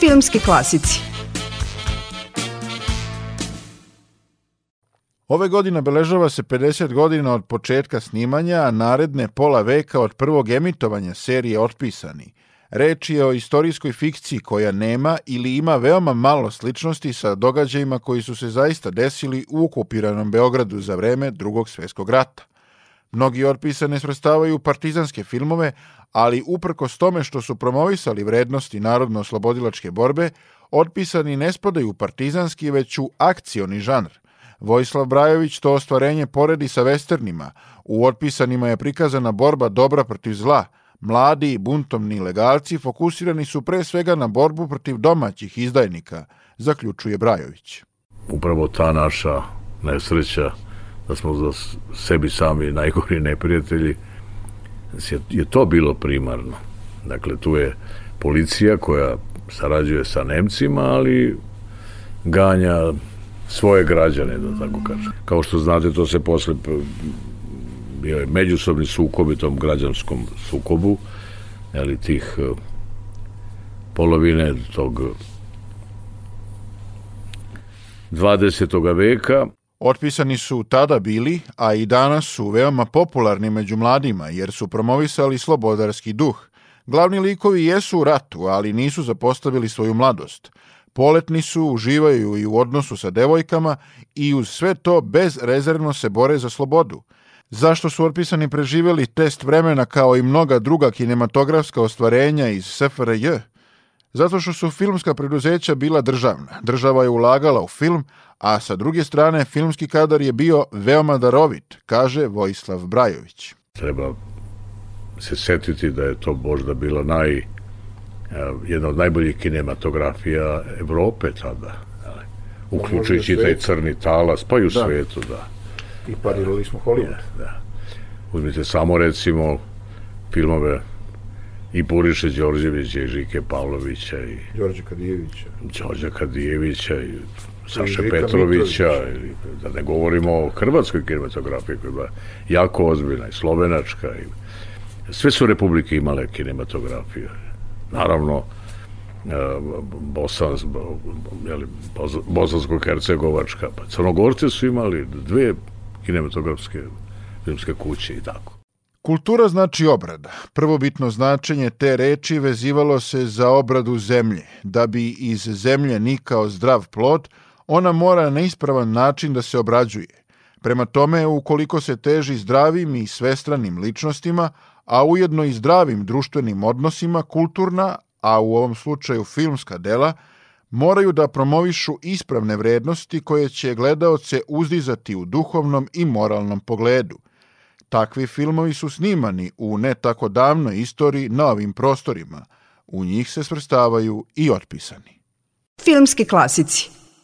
Filmski klasici Ove godine beležava se 50 godina od početka snimanja, a naredne pola veka od prvog emitovanja serije Otpisani. Reč je o istorijskoj fikciji koja nema ili ima veoma malo sličnosti sa događajima koji su se zaista desili u okupiranom Beogradu za vreme drugog svetskog rata. Mnogi otpisane svrstavaju partizanske filmove, ali uprkos tome što su promovisali vrednosti narodno-oslobodilačke borbe, otpisani ne spadaju partizanski, već u akcioni žanr – Vojislav Brajović to ostvarenje poredi sa westernima. U otpisanima je prikazana borba dobra protiv zla. Mladi i buntovni legalci fokusirani su pre svega na borbu protiv domaćih izdajnika, zaključuje Brajović. Upravo ta naša nesreća da smo za sebi sami najgori neprijatelji je to bilo primarno. Dakle, tu je policija koja sarađuje sa Nemcima, ali ganja svoje građane, da tako kažem. Kao što znate, to se posle bio je međusobni sukob tom građanskom sukobu, ali tih e, polovine tog 20. veka. Otpisani su tada bili, a i danas su veoma popularni među mladima, jer su promovisali slobodarski duh. Glavni likovi jesu u ratu, ali nisu zapostavili svoju mladost. Poletni su, uživaju i u odnosu sa devojkama i uz sve to bezrezervno se bore za slobodu. Zašto su otpisani preživjeli test vremena kao i mnoga druga kinematografska ostvarenja iz SFRJ? Zato što su filmska preduzeća bila državna. Država je ulagala u film, a sa druge strane filmski kadar je bio veoma darovit, kaže Vojislav Brajović. Treba se setiti da je to možda bila naj jedna od najboljih kinematografija Evrope tada. Uključujući taj crni talas, pa i u da. svetu, da. I parirali smo Hollywood. Da, da. Uzmite samo recimo filmove i Boriše Đorđevića i Žike Pavlovića i Đorđe Kadijevića. Đorđe Kadijevića i Saše I Petrovića, i, da ne govorimo o hrvatskoj kinematografiji koja je jako ozbiljna i slovenačka i sve su republike imale kinematografiju naravno e, Bosans, Bosansko-Hercegovačka, pa Crnogorci su imali dve kinematografske filmske kuće i tako. Kultura znači obrada. Prvobitno značenje te reči vezivalo se za obradu zemlje. Da bi iz zemlje nikao zdrav plod, ona mora na ispravan način da se obrađuje. Prema tome, ukoliko se teži zdravim i svestranim ličnostima, a ujedno i zdravim društvenim odnosima, kulturna, a u ovom slučaju filmska dela, moraju da promovišu ispravne vrednosti koje će gledaoce uzdizati u duhovnom i moralnom pogledu. Takvi filmovi su snimani u ne tako davnoj istoriji na ovim prostorima. U njih se svrstavaju i otpisani. Filmski klasici